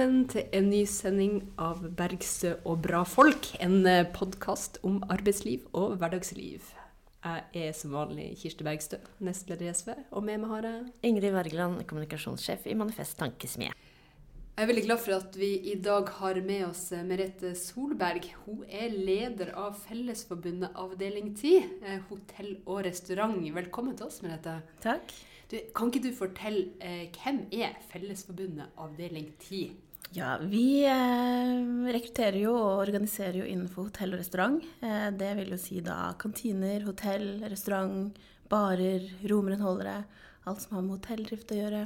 Velkommen til en ny sending av Bergstø og bra folk. En podkast om arbeidsliv og hverdagsliv. Jeg er som vanlig Kirsti Bergstø, nestleder i SV, og med meg har jeg Ingrid Wergeland, kommunikasjonssjef i Manifest Tankesmie. Jeg er veldig glad for at vi i dag har med oss Merete Solberg. Hun er leder av Fellesforbundet avdeling 10, eh, hotell og restaurant. Velkommen til oss, Merete. Takk. Du, kan ikke du fortelle eh, hvem er Fellesforbundet avdeling 10? Ja, vi eh, rekrutterer jo og organiserer jo innenfor hotell og restaurant. Eh, det vil jo si da kantiner, hotell, restaurant, barer, romrenholdere. Alt som har med hotelldrift å gjøre.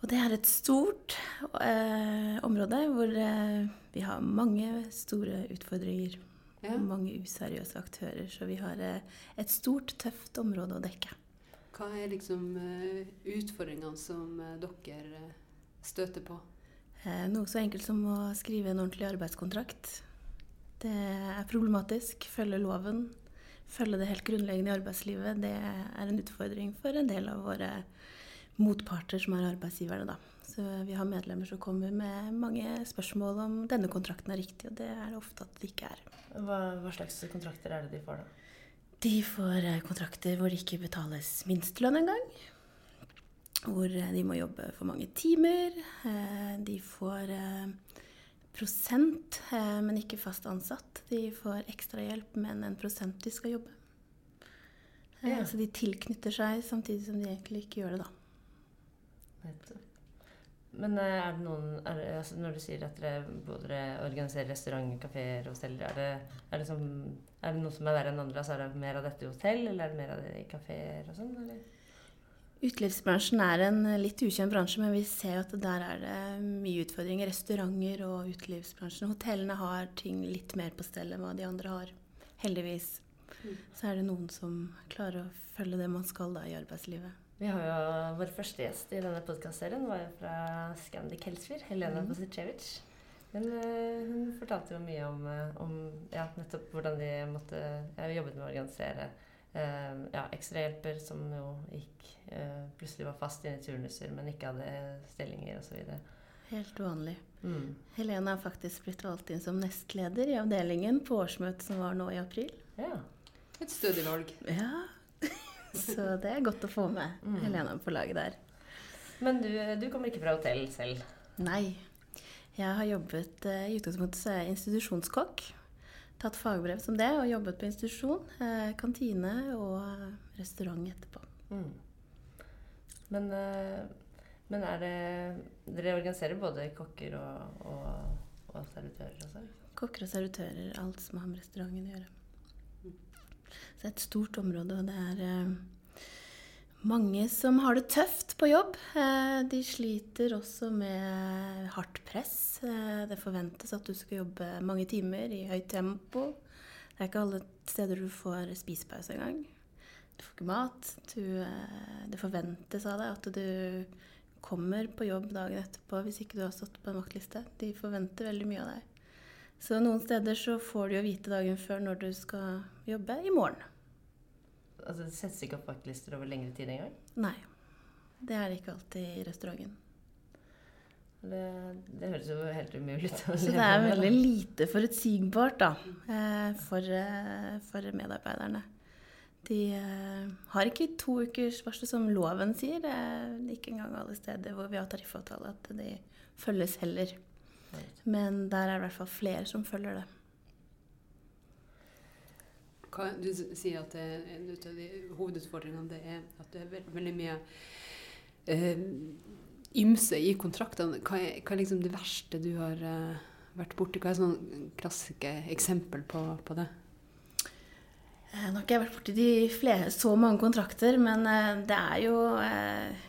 Og det er et stort eh, område hvor eh, vi har mange store utfordringer. Ja. Mange useriøse aktører. Så vi har eh, et stort, tøft område å dekke. Hva er liksom eh, utfordringene som dere støter på? Eh, noe så enkelt som å skrive en ordentlig arbeidskontrakt. Det er problematisk. Følge loven. Følge det helt grunnleggende i arbeidslivet. Det er en utfordring for en del av våre motparter som er arbeidsgiverne. Da. Så vi har medlemmer som kommer med mange spørsmål om denne kontrakten er riktig, og det er det ofte at det ikke er. Hva, hva slags kontrakter er det de får, da? De får eh, kontrakter hvor det ikke betales minstelønn engang. Hvor eh, de må jobbe for mange timer. Eh, De får eh, prosent, men ikke fast ansatt. De får ekstrahjelp, men en prosent de skal jobbe. Ja. Så de tilknytter seg samtidig som de egentlig ikke gjør det, da. Men er det noen er det, altså Når du sier at dere både organiserer restauranter, kafeer og hoteller, er det, er, det som, er det noe som er verre enn andre? Altså er det mer av dette i hotell, eller er det mer av det i kafeer og sånn? eller? Utelivsbransjen er en litt ukjent bransje, men vi ser at der er det mye utfordringer. Restauranter og utelivsbransjen. Hotellene har ting litt mer på stell enn hva de andre har. Heldigvis. Mm. Så er det noen som klarer å følge det man skal da i arbeidslivet. Vi har jo Vår første gjest i denne podkastserien var jo fra Scandic Helsfyr, Helena Mhm. Bosicevic. Hun, eh, hun fortalte jo mye om, eh, om ja, nettopp hvordan de måtte ja, jobbet med å organisere eh, ja, ekstrahjelper som jo gikk eh, plutselig var fast inne i turnuser, men ikke hadde stillinger osv. Helt uvanlig. Mm. Helene er faktisk blitt valgt inn som nestleder i avdelingen på årsmøtet som var nå i april. Ja. Et stødig valg. Ja. Så det er godt å få med Mm. Helena på laget der. Men du, du kommer ikke fra hotell selv? Nei. Jeg har jobbet eh, I utgangspunktet jeg institusjonskokk. Tatt fagbrev som det og jobbet på institusjon. Eh, kantine og eh, restaurant etterpå. Mm. Men, eh, men er det Dere organiserer både kokker og, og, og servitører også? Kokker og servitører, alt som har med restauranten å gjøre. Så det er et stort område, og det er eh, mange som har det tøft på jobb. Eh, de sliter også med hardt press. Eh, det forventes at du skal jobbe mange timer i høyt tempo. Det er ikke alle steder du får spisepause engang. Du får ikke mat. Du, eh, det forventes av deg at du kommer på jobb dagen etterpå hvis ikke du har stått på en vaktliste. De forventer veldig mye av deg. Så noen steder så får du jo vite dagen før når du skal jobbe i morgen. Altså Det settes ikke opp vaktlister over lengre tid engang? Nei. Det er ikke alltid i restauranten. Det, det høres jo helt umulig ut. Så det er veldig lite forutsigbart da, eh, for, eh, for medarbeiderne. De eh, har ikke to ukers varsel som loven sier. Det er ikke engang alle steder hvor vi har tariffavtale at de følges heller. Men der er det i hvert fall flere som følger det. Du sier at en av de hovedutfordringene det er at det er veld- veldig mye eh, ymse i kontraktene. Hva er, hva er liksom det verste du har eh, vært borti? Hva er sånn klassiske eksempel på, på det? Eh, Nå har ikke jeg vært borti så mange kontrakter, men eh, det er jo eh,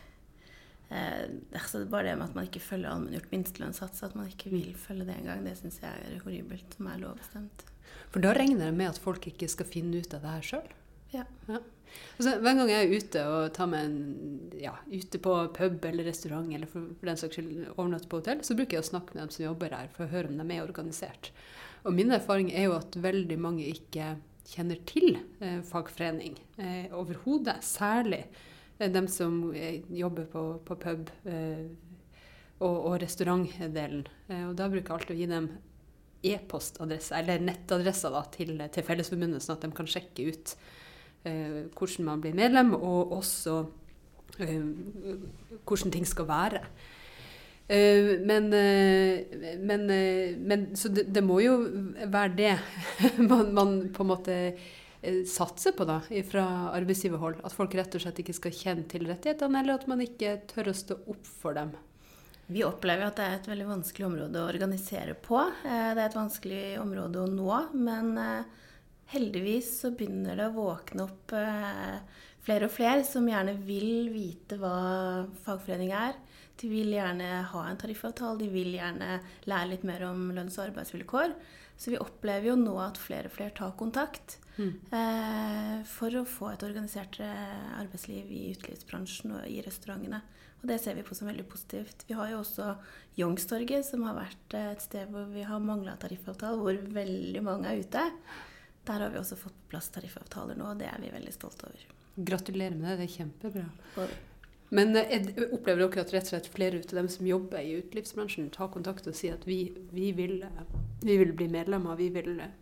eh, altså Bare det med at man ikke følger allmenngjort minstelønnssats, at man ikke vil følge det engang, det syns jeg er horribelt, som er lovbestemt. For da regner jeg med at folk ikke skal finne ut av det her sjøl. Ja. Altså, hver gang jeg er ute og tar meg en ja, ute på pub eller restaurant, eller for, for den saks skyld overnatter på hotell, så bruker jeg å snakke med dem som jobber her, for å høre om de er organisert. Og min erfaring er jo at veldig mange ikke kjenner til eh, fagforening eh, overhodet. Særlig dem som eh, jobber på, på pub. Eh, og, og restaurantdelen. Eh, og da bruker jeg alltid å gi dem e-postadresse, eller nettadresser til, til, Fellesforbundet, sånn at de kan sjekke ut eh, hvordan man blir medlem, og også eh, hvordan ting skal være. Eh, men, men, men, Så det, det, må jo være det man, man, på en måte satser på da, fra arbeidsgiverhold. At folk rett og slett ikke skal kjenne til rettighetene, eller at man ikke tør å stå opp for dem. Vi opplever at det er et veldig vanskelig område å organisere på. Det er et vanskelig område å nå. Men heldigvis så begynner det å våkne opp flere og flere som gjerne vil vite hva fagforening er. De vil gjerne ha en tariffavtale, de vil gjerne lære litt mer om lønns- og arbeidsvilkår. Så vi opplever jo nå at flere og flere tar kontakt mm. eh, for å få et organisert arbeidsliv i utelivsbransjen og i restaurantene. Og det ser vi på som veldig positivt. Vi har jo også Youngstorget, som har vært et sted hvor vi har mangla tariffavtale, hvor veldig mange er ute. Der har vi også fått på plass tariffavtaler nå, og det er vi veldig stolte over. Gratulerer med det, det er kjempebra. Men jeg opplever dere at rett og slett flere av dem som jobber i utelivsbransjen, tar kontakt og sier at vi, vi, vil, eh, vi vil, bli medlemmer, vi vil eh,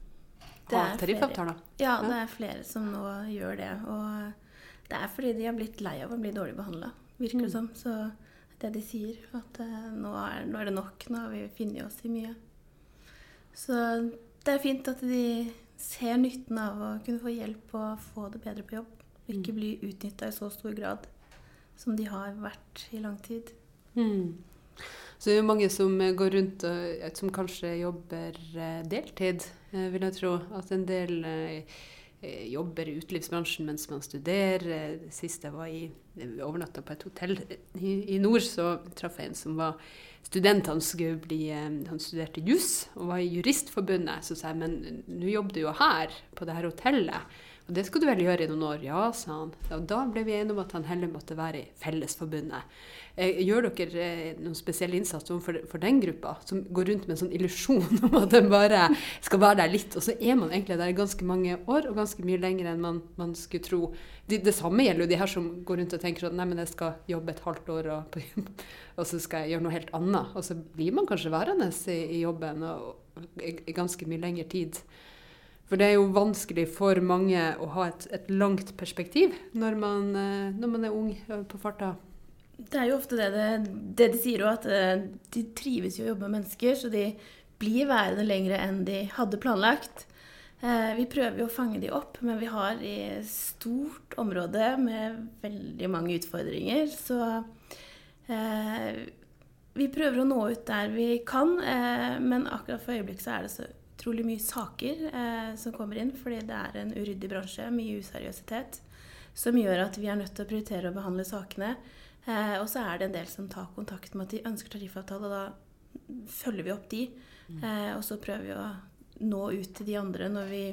ha tariffavtaler? Ja, det er flere som nå gjør det. Og det er fordi de har blitt lei av å bli dårlig behandla virker det mm. som. Så det de sier, at nå, er, nå, er, det nok. Nå har vi funnet oss i mye. Så det er fint at de ser nytten av å kunne få hjelp og få det bedre på jobb. Og ikke mm. bli utnytta i så stor grad som de har vært i lang tid. Mm. Så det er jo mange som går rundt og som kanskje jobber eh, deltid, eh, vil jeg tro. At en del Eh, jobber i utelivsbransjen mens man studerer. Sist jeg var i overnatta på et hotell i, nord, så traff jeg en som var student. Han, bli, han studerte juss og var i Juristforbundet. Så sa jeg men nå jobber du jo her, på det her hotellet. Og det skulle du vel gjøre i noen år? Ja, sa han. Og da ble vi enige om at han heller måtte være i Fellesforbundet. Eh, gjør dere eh, noen spesiell innsats for, for, den gruppa, som går rundt med en sånn illusjon om at den bare skal være der litt, og så er man egentlig der i ganske mange år, og ganske mye lenger enn man, man skulle tro. Det, det, samme gjelder jo de her som går rundt og tenker at nei, men jeg skal jobbe et halvt år, og, og så skal jeg gjøre noe helt annet. Og så blir man kanskje værende i, i jobben og, i ganske mye lengre tid. For det er jo vanskelig for mange å ha et, et langt perspektiv når man, eh, når man, er ung eh, på farta. Det er jo ofte det, det, det de sier òg, at eh, de trives jo å jobbe med mennesker. Så de blir værende lenger enn de hadde planlagt. Vi prøver jo å fange de opp, men vi har i stort område med veldig mange utfordringer. Så vi prøver å nå ut der vi kan, men akkurat for øyeblikket så er det så utrolig mye saker eh, som kommer inn, fordi det er en uryddig bransje, mye useriøsitet, som gjør at vi er nødt til å prioritere å behandle sakene. Eh, og så er det en del som tar kontakt med at de ønsker tariffavtale, og da følger vi opp de. Mm. Eh, og så prøver vi å nå ut til de andre når vi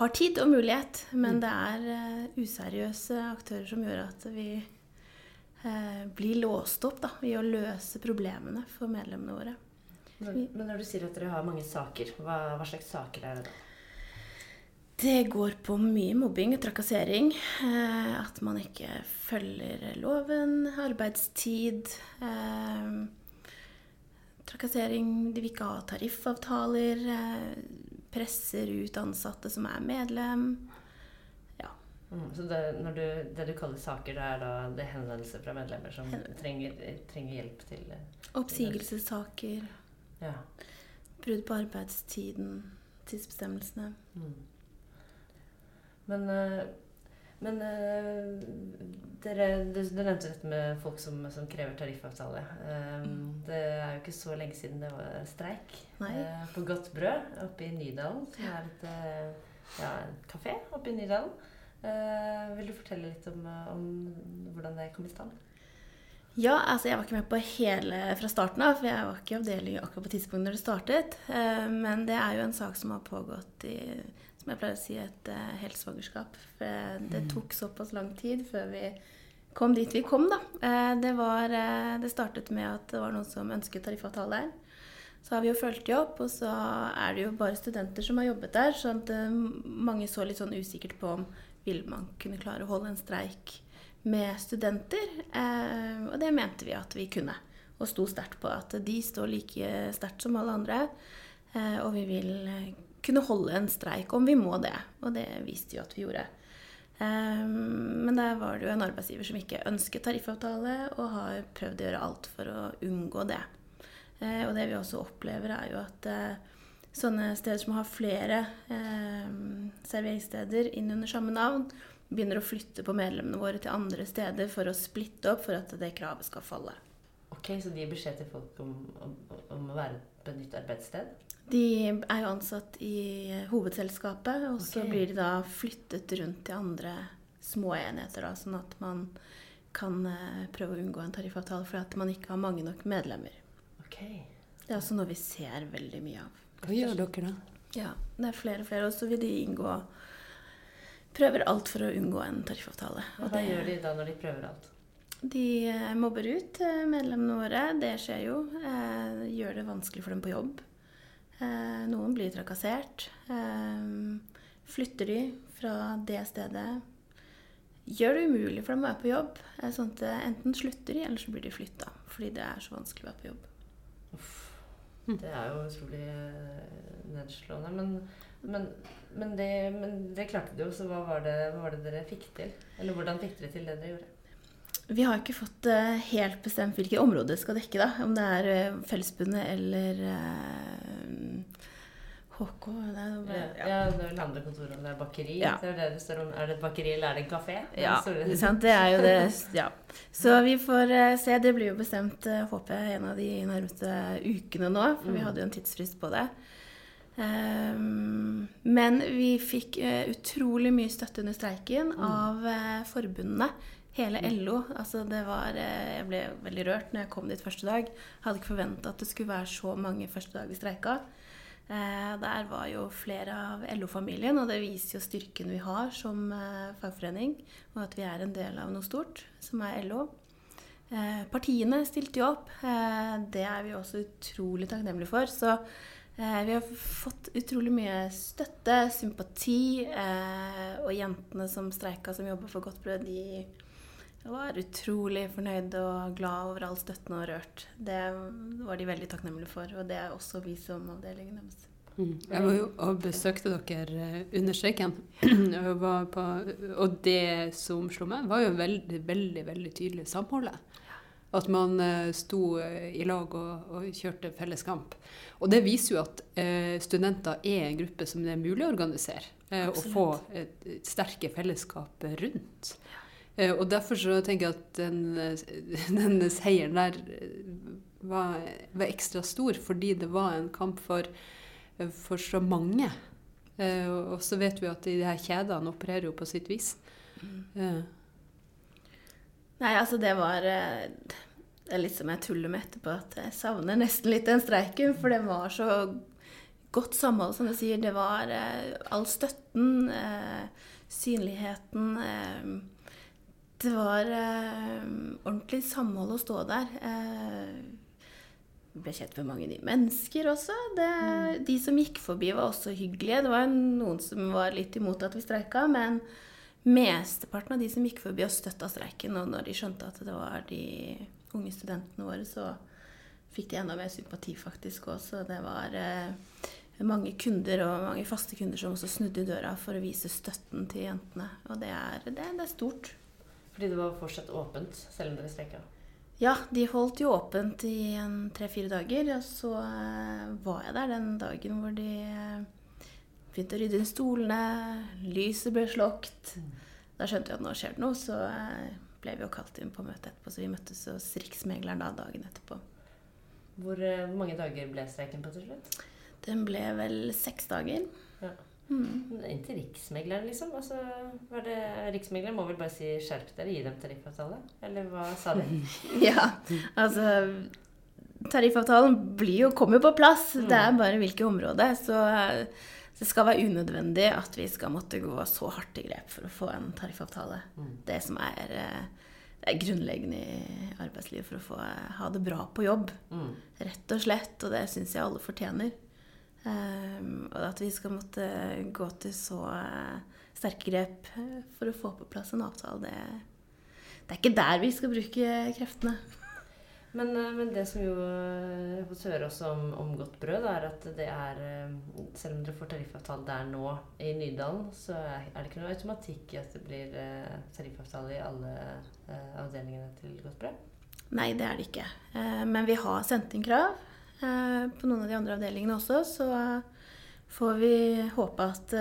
har tid og mulighet. Men mm. det er uh, useriøse aktører som gjør at vi uh, blir låst opp da, i å løse problemene for medlemmene våre. Men, men, når du sier at dere har mange saker, hva, hva, slags saker er det da? Det går på mye mobbing og trakassering. Eh, at man ikke følger loven, arbeidstid. Eh, trakassering, de vil ikke ha tariffavtaler. Eh, presser ut ansatte som er medlem. Ja. Mm, så det, du, det, du, kaller saker, det er da det henvendelser fra medlemmer som trenger, trenger hjelp til Oppsigelsessaker. Ja. Brudd på arbeidstiden, tidsbestemmelsene. Mm. Men, eh, men eh, dere, du, du, nevnte dette med folk som, som krever tariffavtale. Um, mm. Det er jo ikke så lenge siden det var streik Nei. på Godt Brød oppe i Nydalen. Som er et, ja, en kafé oppe i Nydalen. Vil du fortelle litt om, om hvordan det kom i stand? Ja, altså jeg var ikke med på hele fra starten av, for jeg var ikke i avdeling akkurat på tidspunktet når det startet. Eh, men det er jo en sak som har pågått i som jeg pleier å si, et uh, helt svangerskap. For det mm. tok såpass lang tid før vi kom dit vi kom, da. Eh, det, var, det startet med at det var noen som ønsket tariffavtale der. Så har vi jo fulgt de opp, og så er det jo bare studenter som har jobbet der. Så mange så litt sånn usikkert på om vil man kunne klare å holde en streik med studenter. Eh, og det mente vi at vi kunne. og sto sterkt på at de står like sterkt som alle andre. Eh, og vi vil eh, kunne holde en streik om vi må det. Og det viste jo at vi gjorde. Men der var det jo en arbeidsgiver som ikke ønsket tariffavtale, og har prøvd å gjøre alt for å unngå det. Og det vi også opplever, er jo at sånne steder som har flere serveringssteder inn under samme navn, begynner å flytte på medlemmene våre til andre steder for å splitte opp for at det kravet skal falle. Ok, Så de gir beskjed til folk om, om, om å være på et nytt arbeidssted? De er jo ansatt i hovedselskapet, og så blir de da flyttet rundt til andre små enheter, da, sånn at man kan eh, prøve å unngå en tariffavtale fordi at man ikke har mange nok medlemmer. Okay. Det er også noe vi ser veldig mye av. Hva gjør dere da? Ja, det er flere og flere. Og så vil de inngå Prøver alt for å unngå en tariffavtale. Og Hva det, gjør de da når de prøver alt? De eh, mobber ut eh, medlemmene våre. Det skjer jo. Eh, gjør det vanskelig for dem på jobb. Eh, noen blir trakassert. Eh, flytter de fra det stedet. Gjør det umulig for dem å være på jobb. Eh, sånn at enten slutter de, eller så blir de flytta. Fordi det er så vanskelig å være på jobb. Uff. Det er jo utrolig nedslående. Men, men, men, det, men, det, klarte du jo, så hva var, det, hva var det dere fikk til? Eller hvordan fikk dere til det dere gjorde? Vi har ikke fått uh, helt bestemt hvilke områder det skal dekke. da. Om det er uh, Fellesbundet eller HK. Det er, bare, ja. ja, det er landrekontoret, det er bakeri. Ja. Det er, det om, er det et bakeri eller er det en kafé? Ja, det, sant, det er jo det. Ja. Så vi får se. Det blir jo bestemt, håper jeg, en av de nærmeste ukene nå. For mm. vi hadde jo en tidsfrist på det. Um, men vi fikk utrolig mye støtte under streiken mm. av forbundene Hele LO. Altså det var eh, Jeg ble veldig rørt når jeg kom dit første dag. Jeg hadde ikke forventa at det skulle være så mange første dag vi streika. Eh, der var jo flere av LO-familien, og det viser jo styrken vi har som eh, fagforening. Og at vi er en del av noe stort, som er LO. Eh, partiene stilte jo opp. Eh, det er vi også utrolig takknemlige for. Så eh, vi har fått utrolig mye støtte, sympati. og jentene som streika, som jobba for Godt brød, de var utrolig fornøyd og glad over all støtten og rørt. Det var de veldig takknemlige for, og det er også vi som avdelingen deres. Mm. Jeg var jo og besøkte dere eh, under streiken. og det som slo meg, var jo veldig, veldig, veldig tydelig samholdet. At man uh, sto uh, i lag og, og, kjørte felles kamp. Og det viser jo at uh, studenter er en gruppe som det er mulig å organisere. og få et, et sterke fellesskap rundt. Eh, og derfor så tenker jeg at den, den seieren der eh, var, var, ekstra stor, fordi det var en kamp for, eh, for så mange. Og så vet vi at de her kjedene opererer jo på sitt vis. Mm. Nei, altså det var Det er litt som jeg tuller med etterpå, at jeg savner nesten litt den streiken. For det var så godt samhold, som du sier. Det var all støtten, synligheten det var eh, ordentlig samhold å stå der. Eh, ble kjent med mange nye mennesker også. Det, mm. De som gikk forbi, var også hyggelige. Det var noen som var litt imot at vi streika, men mesteparten av de som gikk forbi og støtta streiken, og når de skjønte at det var de unge studentene våre, så fikk de enda mer sympati faktisk også. Det var eh, mange kunder og mange faste kunder som også snudde i døra for å vise støtten til jentene. Og det er, det, det er stort. Fordi det var fortsatt åpent, selv om dere streika? Ja, de holdt jo åpent i tre-fire dager. Og så uh, var jeg der den dagen hvor de uh, begynte å rydde inn stolene, lyset ble. Mm. Da skjønte vi at nå skjer det noe, så uh, ble vi jo kalt inn på møte etterpå. Så vi møttes hos Riksmegleren da dagen etterpå. Hvor mange dager ble streiken på til slutt? Den ble vel seks dager. Ja. Mm. Inntil Riksmegleren, liksom. Altså, det, Riksmegleren må vel bare si 'skjerp dere, gi dem tariffavtale'? Eller hva sa de? ja, altså Tariffavtalen blir jo, kommer jo på plass. Mm. Det er bare hvilket område. Så det skal være unødvendig at vi skal måtte gå så hardt i grep for å få en tariffavtale. Mm. Det som er, det er, grunnleggende i arbeidslivet for å få ha det bra på jobb. Mm. Rett og slett. Og det syns jeg alle fortjener. Um, og at vi skal måtte gå til så uh, sterke grep eh, for å få på plass en avtale, det, det, er ikke der vi skal bruke kreftene. Men, eh, men, det som jo eh, jeg har fått høre også om, om Godt brød, er at det er eh, Selv om dere får tariffavtale der nå i Nydalen, så er det ikke noe automatikk i at det blir tariffavtale i alle avdelingene til Godt brød? Nei, det er det ikke. Men vi har sendt inn krav på noen av de andre avdelingene også, så får vi håpe at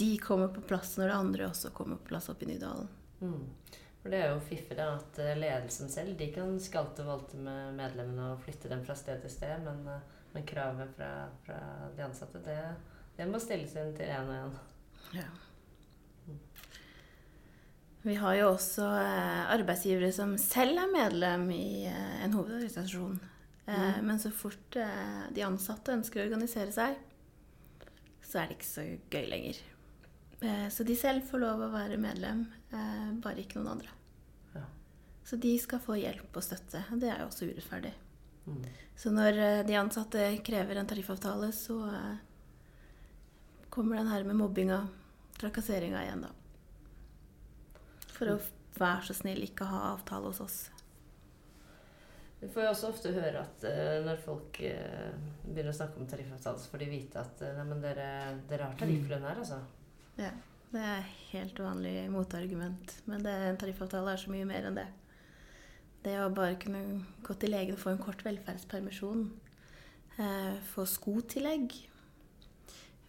de kommer på plass når det andre også kommer på plass oppe i Nydalen. Mm. For det er jo fiffig da, at eh, ledelsen selv de kan skalte og valte med medlemmene og flytte dem fra sted til sted, men, eh, men kravet fra, fra, de ansatte, det, det må stilles inn til én og én. Ja. Vi har jo også eh, arbeidsgivere som selv er medlem i en hovedorganisasjon. Eh, mm. Men så fort de ansatte ønsker å organisere seg, så er det ikke så gøy lenger. Eh, så de selv får lov å være medlem, eh, bare ikke noen andre. Så de skal få hjelp og støtte. og Det er jo også urettferdig. Mm. Så når eh, de ansatte krever en tariffavtale, så kommer den her med mobbinga, trakasseringa igjen, da. For å være så snill ikke ha avtale hos oss. Du får jo også ofte høre at uh, når folk uh, begynner å snakke om tariffavtale, så får de vite at uh, nei, dere, dere har tarifflønn her, altså. Ja, det er helt vanlig motargument. Men det, en tariffavtale er så mye mer enn det. Det å bare kunne gå til legen og få en kort velferdspermisjon, eh, få skotillegg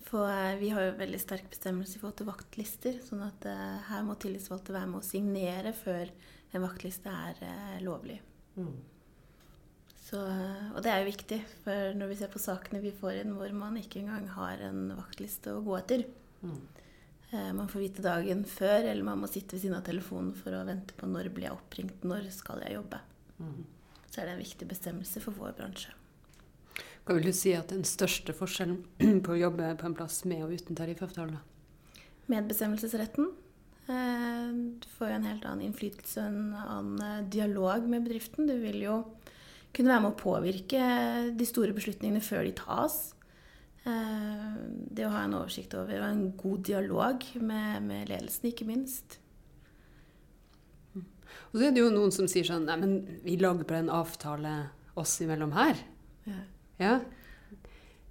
For eh, vi har jo veldig sterk bestemmelse i forhold til vaktlister, sånn at eh, her må tillitsvalgte være med å signere før en vaktliste er eh, lovlig. Mm. Så, eh, og det er jo viktig, for når vi ser på sakene vi får inn hvor man ikke engang har en vaktliste å gå etter, mm. Eh, man får vite dagen før, eller man må sitte ved siden av telefonen for å vente på når blir jeg oppringt, når skal jeg jobbe. Mm. Så er det en viktig bestemmelse for vår bransje. Hva vil du si at den største forskjellen på å jobbe på en plass med og uten tariffavtale? Medbestemmelsesretten. Eh, du får jo en helt annen innflytelse og en annen eh, dialog med bedriften. Du vil jo kunne være med å påvirke de store beslutningene før de tas. Eh, det å ha en oversikt over og en god dialog med, med ledelsen, ikke minst. Og så er det jo noen som sier sånn Nei, men vi lager bare en avtale oss imellom her. Ja. ja.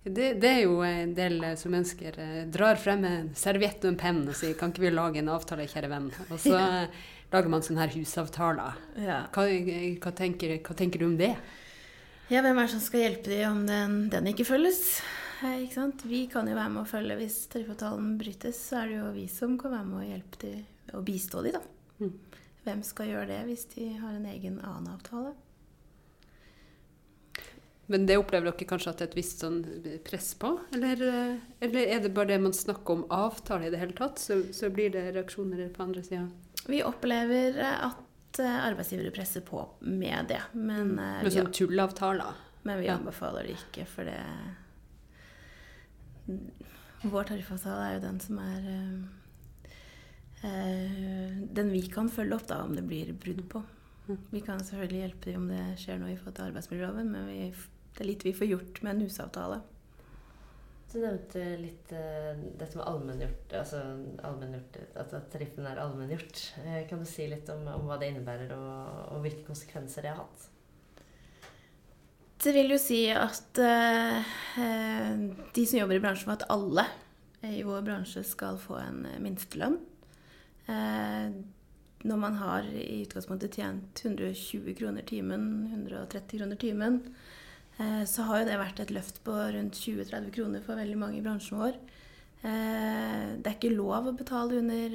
Det, det, er jo en del som ønsker eh, Drar frem en serviett og en penn og sier Kan ikke vi lage en avtale, kjære venn? Og så ja. lager man sånne her husavtaler. Ja. Hva, hva, tenker, hva, tenker, du om det? Ja, hvem er det som skal hjelpe dem om den, den ikke følges? Vi kan jo være med å følge hvis tariffavtalen brytes, så er det jo vi som kan være med å hjelpe til og bistå de, da. Mm. Hvem skal gjøre det hvis de har en egen annen avtale? Men det opplever dere kanskje at det er et visst sånn press på? Eller, eller, er det bare det man snakker om avtale i det hele tatt, så, så blir det reaksjoner på andre sida? Vi opplever at eh, arbeidsgivere presser på med det. Men. Eh, med sånn tullavtaler? Men vi anbefaler det ikke, for det vår tariffavtale er jo den som er eh, Den vi kan følge opp da, om det blir brudd på. Mm. Vi kan selvfølgelig hjelpe dem om det skjer noe i forhold til arbeidsmiljøloven, men vi, det er litt vi får gjort med en husavtale. Du nevnte litt uh, dette med allmenngjort, altså allmenngjort, at tariffen er allmenngjort. Uh, kan du si litt om, om hva det innebærer, og, og, hvilke konsekvenser det har hatt? Det vil jo si at eh, de som jobber i bransjen, for at alle i vår bransje skal få en minstelønn. Eh, når man har i utgangspunktet tjent 120 kroner timen, 130 kroner timen, eh, så har jo det vært et løft på rundt 20-30 kroner for veldig mange i bransjen vår. det er ikke lov å betale under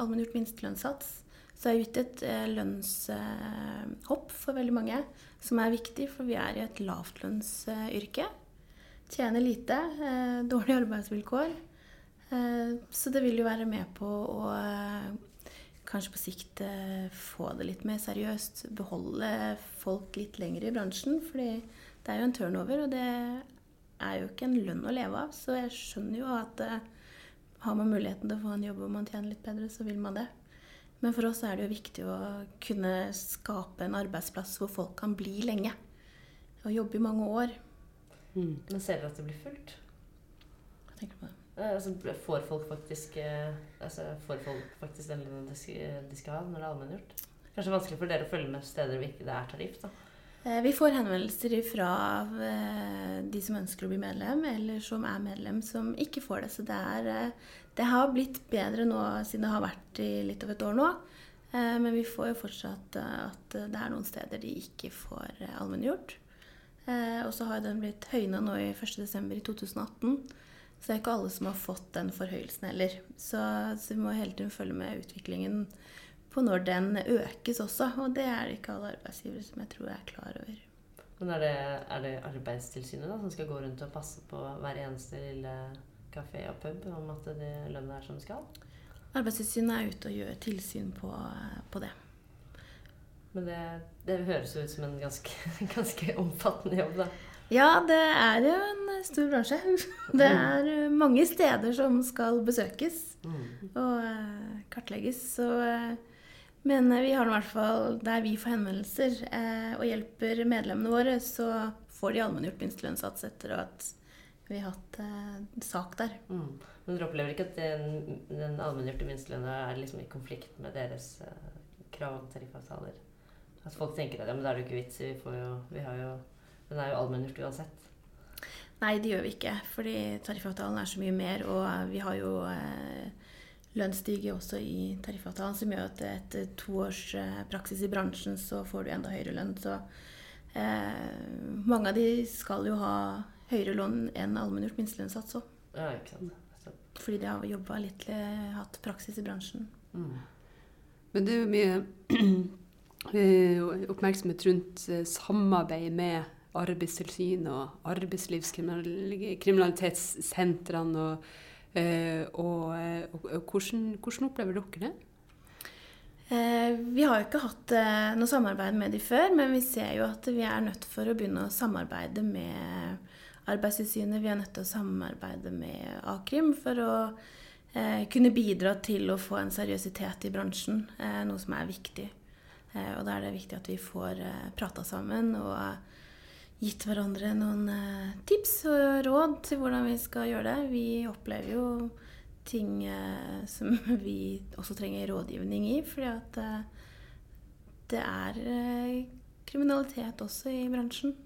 allmenngjort minstelønnssats. Så det er gitt et lønnshopp for veldig mange som er viktig, for vi er i et lavtlønnsyrke. Tjener lite, eh, dårlige arbeidsvilkår. Eh, så det vil jo være med på å eh, kanskje på sikt få det litt mer seriøst. Beholde folk litt lenger i bransjen. fordi det er jo en turnover, og det er jo ikke en lønn å leve av. Så jeg skjønner jo at har man muligheten til å få en jobb hvor man tjener litt bedre, så vil man det. Men for oss er det jo viktig å kunne skape en arbeidsplass hvor folk kan bli lenge. Og jobbe i mange år. Mm. Men ser dere at det blir fullt? Hva tenker du på det? Eh, altså, får folk faktisk eh, altså, Får folk faktisk den lønna de, de, skal ha når det er allmenngjort? Kanskje vanskelig for dere å følge med steder hvor ikke det er tariff, da. Eh, Vi får henvendelser fra de som ønsker å bli medlem, eller som er medlem, som ikke får det. Så det, er, eh, det har blitt bedre nå siden det har vært i litt over et år nå. Eh, Men vi får jo fortsatt eh, at det er noen steder de ikke får eh, allmenngjort. Eh, Og så har den blitt høyna nå i 1.12. i 2018. Så det er ikke alle som har fått den forhøyelsen heller. Så, så vi må hele tiden følge med utviklingen på når den økes også. Og det er det ikke alle arbeidsgivere som jeg tror er klar over. Men er det, er det Arbeidstilsynet da, som skal gå rundt og passe på hver eneste lille kafé og pub om at det lønna er som det skal? Arbeidstilsynet er ute og gjør tilsyn på, på det. Men det, det høres ut som en ganske, ganske omfattende jobb, da. Ja, det er jo en stor bransje. Det er mange steder som skal besøkes og eh, kartlegges. Så, eh, men vi har nå i hvert fall, der vi får henvendelser eh, og hjelper medlemmene våre, så får de allmenngjort minstelønnssats etter at vi har hatt eh, sak der. Mm. Men dere opplever ikke at den, den allmenngjorte minstelønna er liksom i konflikt med deres eh, krav om tariffavtaler? At folk tenker at ja, men da er det jo ikke vits i, vi, får jo, vi har jo Den er jo allmenngjort uansett. Nei, det gjør vi ikke, fordi tariffavtalen er så mye mer, og vi har jo eh, lønnsstige også i tariffavtalen, som gjør at etter to års eh, praksis i bransjen, så får du enda høyere lønn. Så eh, mange av de skal jo ha høyere lønn enn allmenngjort minstelønnssats òg. Ja, ikke sant. Fordi de har jobba litt, eh, hatt praksis i bransjen. mm. Men det er jo mye oppmerksomhet rundt eh, samarbeid med Arbeidstilsynet og arbeidslivskriminalitetssentrene. Og, og, eh, og, og hvordan, hvordan opplever dere det? Eh, vi har jo ikke hatt eh, noe samarbeid med de før, men vi ser jo at vi er nødt for å begynne å samarbeide med Arbeidstilsynet. Vi er nødt til å samarbeide med A-krim for å eh, kunne bidra til å få en seriøsitet i bransjen, eh, noe som er viktig. Eh, og da er det viktig at vi får eh, prata sammen og gitt hverandre noen eh, tips og råd til hvordan vi skal gjøre det. Vi opplever jo ting eh, som vi også trenger rådgivning i, fordi at eh, det er kriminalitet også i bransjen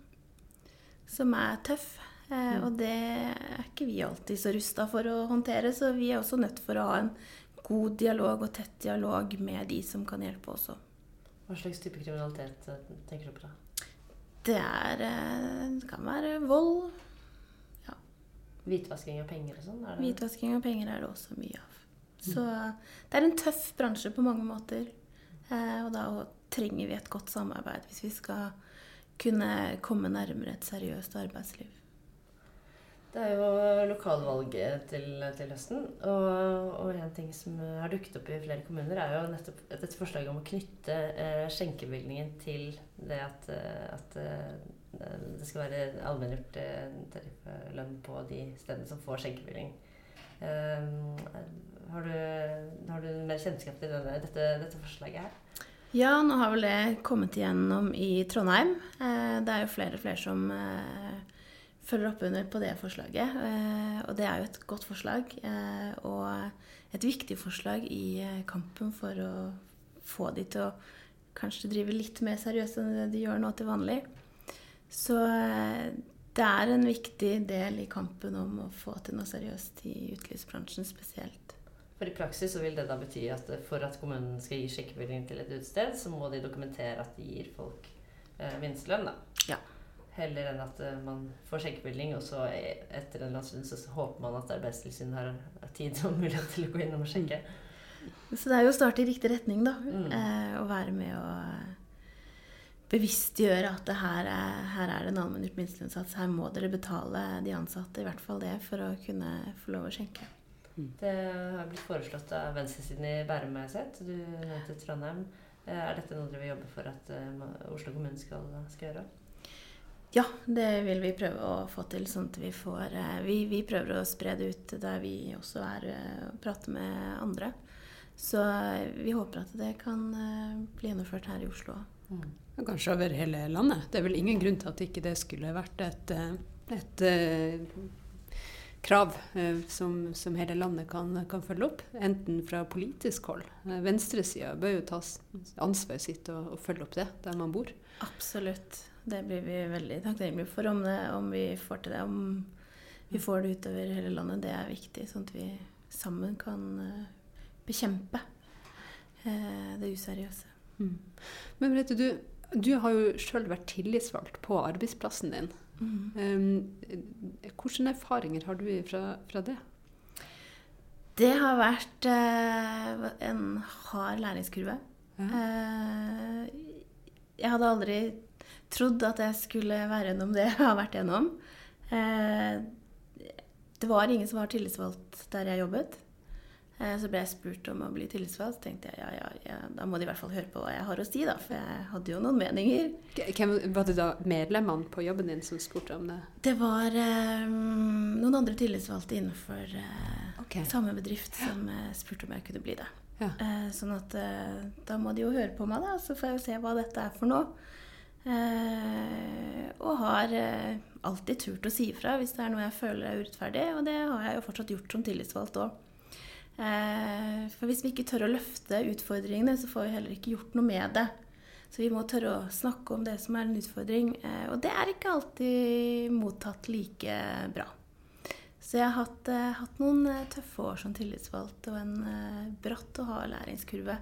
som er tøff. Eh, og det er ikke vi alltid så rusta for å håndtere, så vi er også nødt for å ha en god dialog og tett dialog med de som kan hjelpe òg. Hva slags type kriminalitet tenker du på da? Det er eh, Det kan være vold. Hvitvasking av penger og sånn? det- Hvitvasking av penger er det også mye av. Så det er en tøff bransje på mange måter. Eh, og da trenger vi et godt samarbeid hvis vi skal kunne komme nærmere et seriøst arbeidsliv. Det er jo lokalvalget til, til høsten, og, og en ting som har dukket opp i flere kommuner, er jo nettopp dette forslaget om å knytte eh, skjenkebevilgningen til det at, eh, at eh, det skal være allmenngjort eh, tarifflønn på de stedene som får skjenkebevilgning. Eh, har, har du mer kjennskap til denne, dette, dette forslaget her? Ja, nå har vel det kommet igjennom i Trondheim. Eh, det er jo flere og flere som eh, følger opp under på det forslaget. Eh, og det er jo et godt forslag. Eh, og et viktig forslag i eh, kampen for å få de til å kanskje drive litt mer seriøst enn det de gjør nå til vanlig. Så det er en viktig del i kampen om å få til noe seriøst i utelivsbransjen spesielt. For i praksis så vil det da bety at for at kommunen skal gi skjenkebevilgning til et utested, så må de dokumentere at de gir folk eh, minstelønn, da. Ja. Heller enn at eh, man får skjenkebevilling, og så e- etter en eller annen stund så håper man at Arbeidstilsynet har tid og mulighet til å gå innom og sjekke. Så det er jo å starte i riktig retning, da. Mm. Eh, å være med å bevisstgjøre at det her, er, her er det en allmenngjort minstelønnssats. Her må dere betale de ansatte, i hvert fall det, for å kunne få lov å skjenke. Det har blitt foreslått av venstresiden i Bærum, har jeg sett. Du nevnte Trondheim. Eh, Er dette noe dere vil jobbe for at eh, Oslo kommune skal, skal gjøre? Ja, det vil vi prøve å få til, sånn at vi får eh, Vi, vi prøver å spre det ut der vi også er eh, og prater med andre. Så eh, vi håper at det kan bli gjennomført her i Oslo. Mm. Kanskje over hele landet. Det er vel ingen grunn til at ikke det skulle vært et, et krav som, som, hele landet kan, kan, følge opp, enten fra politisk hold. Venstresida bør jo ta ansvaret sitt og, og, følge opp det der man bor. Absolutt. Det blir vi veldig takknemlige for om, det, om vi får til det. Om vi får det utover hele landet. Det er viktig, sånn at vi sammen kan uh, bekjempe uh, det useriøse. Mm. Men vet du, du har jo sjøl vært tillitsvalgt på arbeidsplassen din. Mm. Um, hvilke erfaringer har du fra, fra det? Det har vært uh, en hard læringskurve. Ja. jeg hadde aldri trodd at jeg skulle være gjennom det jeg har vært gjennom. Eh, det var ingen som var tillitsvalgt der jeg jobbet. Eh, så ble jeg spurt om å bli tillitsvalgt. Så tenkte jeg ja, ja, ja, da må de i hvert fall høre på hva jeg har å si, da. For jeg hadde jo noen meninger. Hvem, var det da medlemmene på jobben din som spurte om det? Det var eh, noen andre tillitsvalgte innenfor eh, okay. samme bedrift som eh, spurte om jeg kunne bli det. Ja. Eh, sånn at da må de jo høre på meg, da. Så får jeg jo se hva dette er for noe. Eh, og har eh, alltid turt å si ifra hvis det er noe jeg føler er urettferdig. Og det har jeg jo fortsatt gjort som tillitsvalgt òg. Eh, for hvis vi ikke tør å løfte utfordringene, så får vi heller ikke gjort noe med det. Så vi må tørre å snakke om det som er en utfordring. Og det er ikke alltid mottatt like bra. Så jeg har hatt, hatt noen tøffe år som tillitsvalgt og en bratt og hard læringskurve.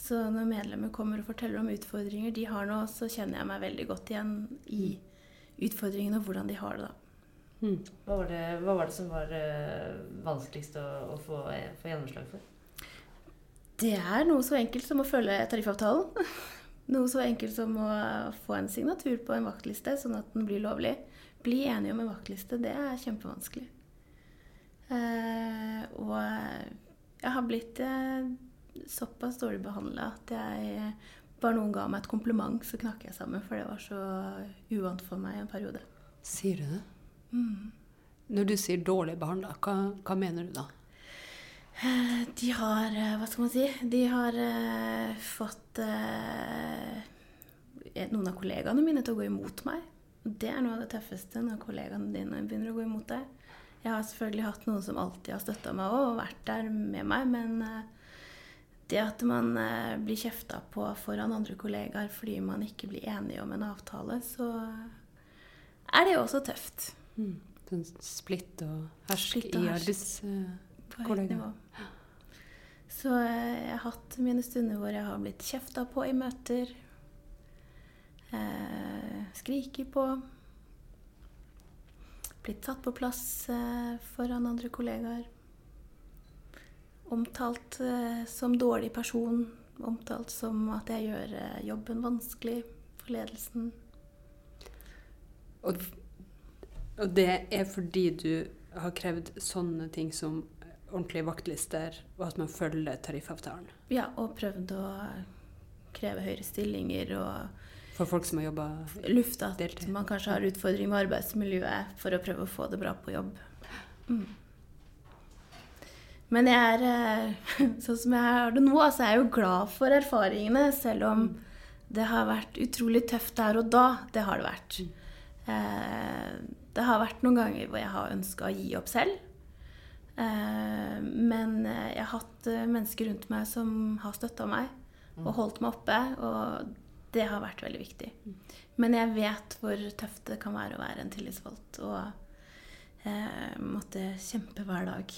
Så når medlemmer kommer og forteller om utfordringer de har nå, så kjenner jeg meg veldig godt igjen i utfordringene og hvordan de har det da. Mm. Hva, var det, hva, var det, som var uh, vanskeligst å, å få, få, gjennomslag for? Det er noe så enkelt som å følge tariffavtalen. noe så enkelt som å få en signatur på en vaktliste, sånn at den blir lovlig. Bli enige om en vaktliste, det er kjempevanskelig. Uh, og jeg har blitt uh, såpass dårlig behandla at jeg bare noen ga meg et kompliment, så knakk jeg sammen. For det var så uvant for meg en periode. Sier du det? Mm. Når du sier dårlig behandla, hva, hva, mener du da? Eh, de har eh, Hva skal man si? De har uh, fått uh, noen av kollegaene mine til å gå imot meg. Det er noe av det tøffeste når kollegaene dine begynner å gå imot deg. Jeg har selvfølgelig hatt noen som alltid har støtta meg og vært der med meg, men uh, at man eh, blir kjefta på foran andre kollegaer fordi man ikke blir enige om en avtale, så er det jo også tøft. Mm. Sånn splitt og hersk i arbeidskollegaer. Uh, så eh, jeg har hatt mine stunder hvor jeg har blitt kjefta på i møter. Eh, skriket på. Blitt satt på plass eh, foran andre kollegaer omtalt eh, som dårlig person. Omtalt som at jeg gjør eh, jobben vanskelig for ledelsen. Og, og, det er fordi du har krevd sånne ting som ordentlige vaktlister, og at man følger tariffavtalen? Ja, og prøvd å kreve høyere stillinger og For folk som har jobba Lufte at man kanskje har utfordringer med arbeidsmiljøet for å prøve å få det bra på jobb. Mm. Men jeg er, eh, sånn som jeg har det nå, så er jeg jo glad for erfaringene. Selv om det har vært utrolig tøft der og da. Det har det vært. Eh, det har vært noen ganger hvor jeg har ønska å gi opp selv. Eh, men jeg har hatt mennesker rundt meg som har støtta meg og holdt meg oppe. Og det har vært veldig viktig. Men jeg vet hvor tøft det kan være å være en tillitsvalgt og måtte kjempe hver dag.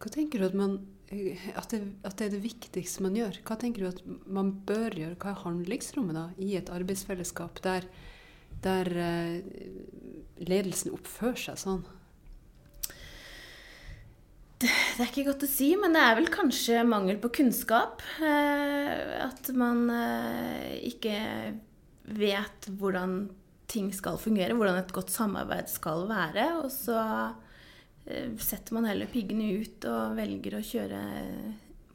Hva tenker du at, man, at, det, at, det, er det viktigste man gjør? Hva tenker du at man bør gjøre? Hva er handlingsrommet da i et arbeidsfellesskap der, der uh, ledelsen oppfører seg sånn? Det, det, er ikke godt å si, men det er vel kanskje mangel på kunnskap. Eh, at man eh, ikke vet hvordan ting skal fungere, hvordan et godt samarbeid skal være. Og så Eh, setter man heller piggene ut og velger å kjøre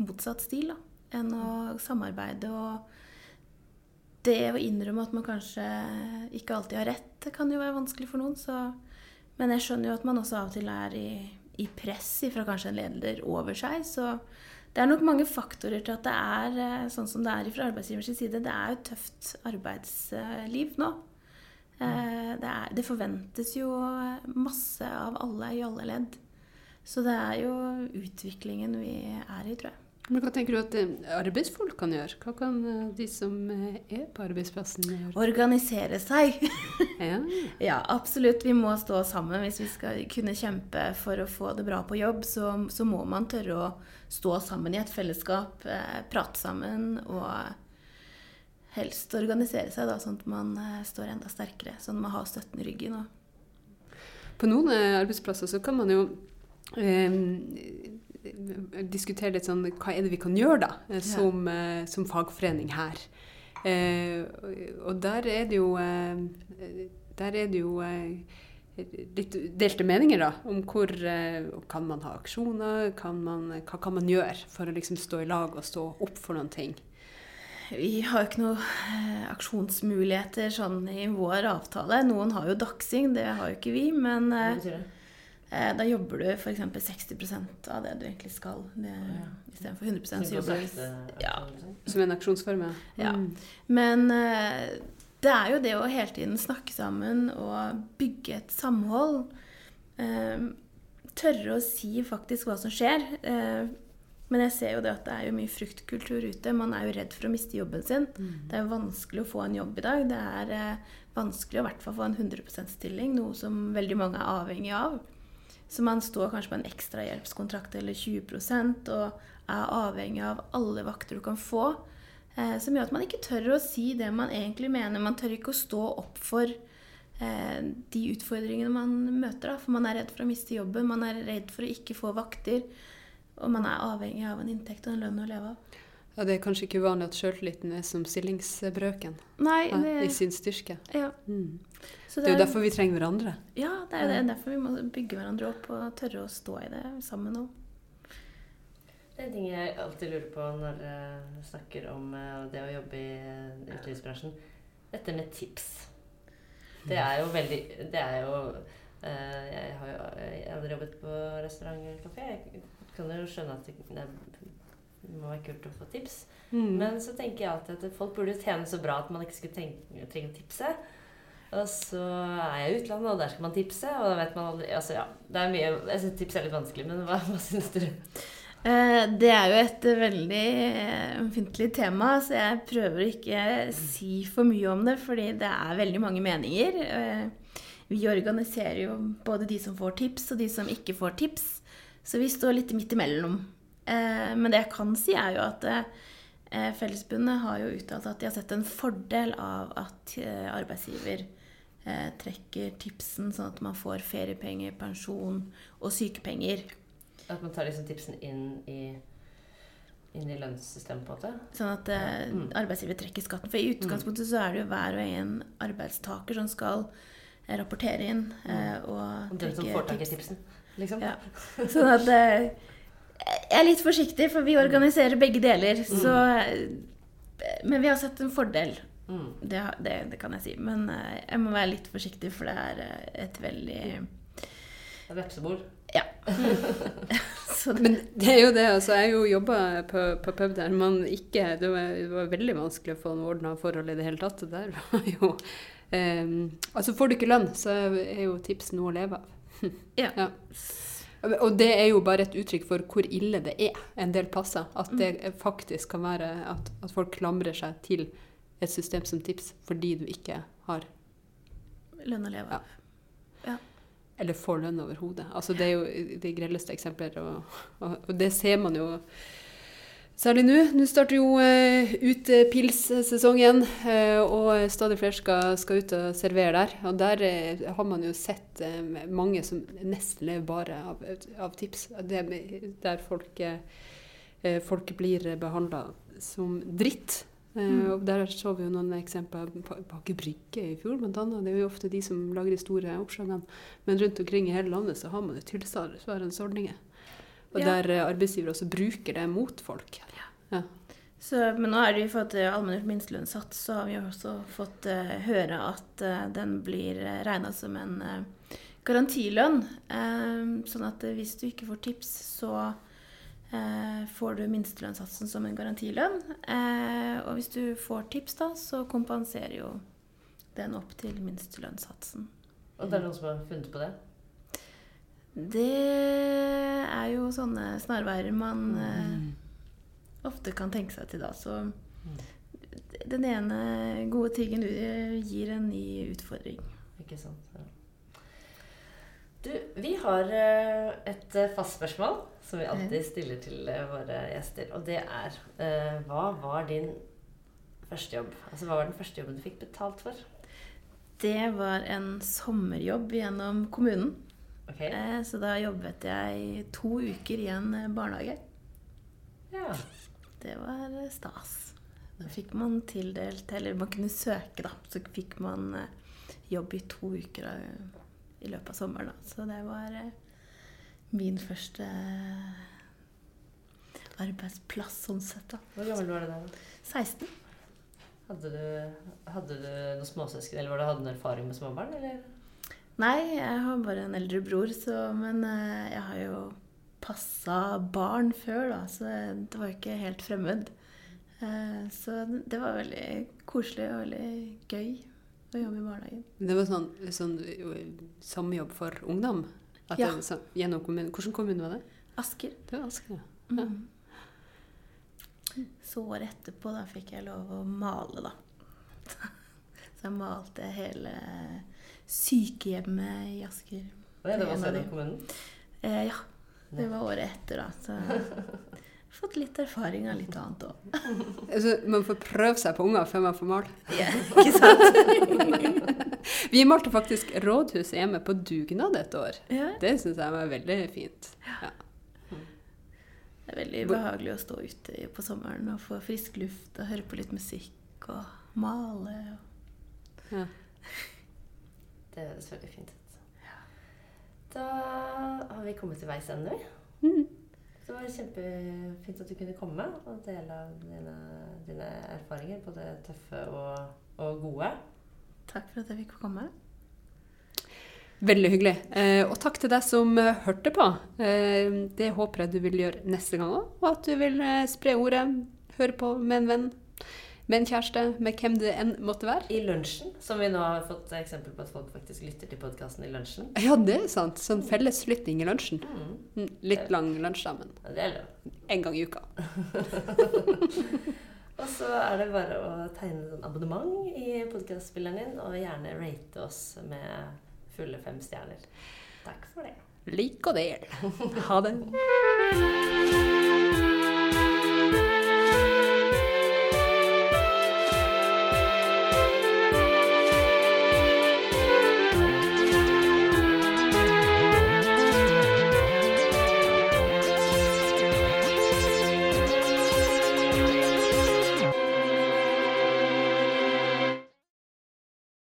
motsatt stil da, enn å samarbeide. Og det å innrømme at man kanskje ikke alltid har rett, det kan jo være vanskelig for noen. Så, men jeg skjønner jo at man også av og til er i, i press fra kanskje en leder over seg. Så det er nok mange faktorer til at det er eh, sånn som det er fra arbeidsgivers side. Det er jo tøft arbeidsliv nå. Eh, det, er, det forventes jo masse av alle i alle ledd. Så det er jo utviklingen vi er i, tror jeg. Men Hva tenker du at eh, arbeidsfolk kan gjøre? Hva kan eh, de som er på arbeidsplassen gjøre? Organisere seg. Ja. ja, absolutt. Vi må stå sammen hvis vi skal kunne kjempe for å få det bra på jobb. Så, så må man tørre å stå sammen i et fellesskap, prate sammen og helst organisere seg, da, sånn at man eh, står enda sterkere. Sånn at man har støtten i ryggen. Og På noen eh, arbeidsplasser så kan man jo eh, diskutere litt sånn Hva er det vi kan gjøre, da, som, som, eh, som fagforening her? Eh, og- der er det jo eh, Der er det jo eh, litt delte meninger, da, om hvor eh, Kan man ha aksjoner? Kan man, hva kan man gjøre for å liksom stå i lag og stå opp for noen ting? Vi har jo ikke noen eh, aksjonsmuligheter sånn i vår avtale. Noen har jo dagsing, det har jo ikke vi. Men eh, det? eh, da jobber du f.eks. 60% av det du egentlig skal. Det, Ja. Istedenfor 100 så jobber du Ja. Som en aksjonsform? Ja. Mm. Men det er jo det å hele tiden snakke sammen og bygge et samhold. Tørre å si faktisk hva som skjer. Men jeg ser jo det at det er jo mye fryktkultur ute. Man er jo redd for å miste jobben sin. Det er jo vanskelig å få en jobb i dag. Det er eh, vanskelig å i hvert fall få en 100 %-stilling, noe som veldig mange er avhengig av. Så man står kanskje på en ekstrahjelpskontrakt eller 20 og er avhengig av alle vakter du kan få. Eh, som gjør at man ikke tør å si det man egentlig mener. Man tør ikke å stå opp for eh, de utfordringene man møter. Da. For man er redd for å miste jobben, man er redd for å ikke få vakter. Og man er avhengig av en inntekt og en lønn å leve av. Ja, det er kanskje ikke uvanlig at sjøltilliten er som stillingsbrøken Nei, ja, i sin styrke. ja. Mm. Så Det er jo derfor vi trenger hverandre. Ja, det er jo det. derfor vi må bygge hverandre opp og tørre å stå i det sammen òg. Det er en ting jeg alltid lurer på når jeg snakker om eh, det å jobbe i eh, utelivsbransjen. Dette med tips. Det er jo veldig Det er jo eh, Jeg har jo jeg har aldri jobbet på restaurant eller kafé. Jeg kan jo skjønne at det, det må være kult å få tips. Mm. Men så tenker jeg alltid at folk burde tjene så bra at man ikke skulle tenke, trenge å tipse. Og så er jeg i utlandet, og der skal man tipse. Og da vet man aldri Altså, ja. Det er mye Jeg syns tips er litt vanskelig, men hva, hva syns dere? Eh, Det er jo et veldig eh, ømfintlig tema, så jeg prøver ikke si for mye om det, fordi det er veldig mange meninger. Vi organiserer jo både de som får tips, og de som ikke får tips. Så vi står litt midt imellom. Eh, Men det jeg kan si, er jo at eh, Fellesbundet har jo uttalt at de har sett en fordel av at eh, arbeidsgiver eh, trekker tipsen, sånn at man får feriepenger, pensjon og sykepenger. At man tar liksom tipsen inn i, inn i lønnssystemet, på en måte? Sånn at eh, Mm. arbeidsgiver trekker skatten. For i utgangspunktet så er det jo hver og en arbeidstaker som skal rapportere inn eh, og den som får tak i tipsen, liksom? Ja. Sånn at eh, Jeg er litt forsiktig, for vi organiserer begge deler. Så eh, Men vi har sett en fordel. Mm. Det, det, det kan jeg si. Men eh, jeg må være litt forsiktig, for det er et veldig vepsebol. så det, Men det er jo det. altså Jeg jo jobba på, på pub der man ikke det var, det var veldig vanskelig å få noe ordna forhold i det hele tatt. Det Der var jo Altså får du ikke lønn, så er jo tips noe å leve av. Ja. Og det er jo bare et uttrykk for hvor ille det er en del plasser. At det Mm. faktisk kan være at, at folk klamrer seg til et system som tips fordi du ikke har lønn å leve Ja. av. eller får lønn overhodet. Altså, det er jo de grelleste eksempler, og, og, og det ser man jo særlig nå. Nå starter jo uh, utepilssesongen, eh, og stadig flere skal, skal ut og servere der. Og der eh, har man jo sett eh, mange som nesten lever bare av, av tips. Det, der folk, eh, eh, folk blir behandla som dritt. Eh, Mm. og Der så vi jo noen eksempler på Aker Brygge i fjor, bl.a. Det er jo ofte de som lager de store oppslagene. Men rundt omkring i hele landet så har man jo tilsvarende ordninger. Og Ja. der arbeidsgiver arbeidsgivere også bruker det mot folk. Så, men nå er det jo for at allmenngjort minstelønnssats, så har vi også fått uh, høre at uh, den blir regna som en uh, garantilønn. Eh, sånn at eh, hvis du ikke får tips, så eh, får du minstelønnssatsen som en garantilønn. Eh, og hvis du får tips, da, så kompenserer jo den opp til minstelønnssatsen. Og det er noen som har funnet på det? Det er jo sånne snarveier man eh, ofte kan tenke seg til da. Så den ene gode tingen gir en ny utfordring. Ikke sant. Ja. Du, vi har eh, et eh, fast spørsmål som vi alltid stiller til eh, våre gjester. Og det er eh, Hva var din første jobb? Altså Hva var den første jobben du fikk betalt for? Det var en sommerjobb gjennom kommunen. Ok? Eh, Så da jobbet jeg to uker i en eh, barnehage. Ja. Det var eh, stas. Da fikk man tildelt Eller man kunne søke, da. Så fikk man eh, jobb i to uker i løpet av sommeren. Da. Så det var min første arbeidsplass sånn sett, da. Hvor gammel var du da? 16. Hadde du, hadde du noen småsøsken, eller var det, hadde du noen erfaring med småbarn? Eller? Nei, jeg har bare en eldre bror, så, men eh, jeg har jo passa barn før, da, så det var jo ikke helt fremmed. Eh, Så det var veldig koselig og veldig gøy å jobbe i barnehagen. Det var sånn, sånn sommerjobb for ungdom? At Ja. det, så, gjennom kommunen. Hvilken kommune var det? Asker. Det var Asker, ja. Ja. Mm. Så året etterpå da fikk jeg lov å male, da. Så jeg malte hele sykehjemmet i Asker. Ja, det var En også av de. gjennom kommunen? Eh, ja, det var året etter, da. Så jeg har fått litt erfaring av litt annet òg. Altså, man får prøve seg på unger før man får male. Ja, ikke sant? Vi malte faktisk rådhuset hjemme på dugnad et år. Ja, Det syns jeg var veldig fint. Ja. det er veldig behagelig å stå ute på sommeren og få frisk luft og høre på litt musikk og male. Og Ja. Det høres veldig fint ut. Da har vi kommet til veis ende. vi. Mm. Det var kjempefint at du kunne komme og dele av dine, dine erfaringer, både tøffe og, og gode. takk for at jeg fikk komme. Veldig hyggelig. Eh, og takk til deg som eh, hørte på. Eh, det håper jeg du vil gjøre neste gang òg. Og at du vil eh, spre ordet, høre på med en venn, med en kjæreste, med hvem det enn måtte være. I lunsjen, som vi nå har fått eksempel på at folk faktisk lytter til podkasten i lunsjen. Ja, det er sant. Sånn felleslytting i lunsjen. Mm. Mm, Litt lang lunsj, da, men Ja, Det er lov. en gang i uka. Og så er det bare å tegne en abonnement i podkastspilleren din, og gjerne rate oss med fulle fem stjerner. Takk for det. Lik og del. Ha det.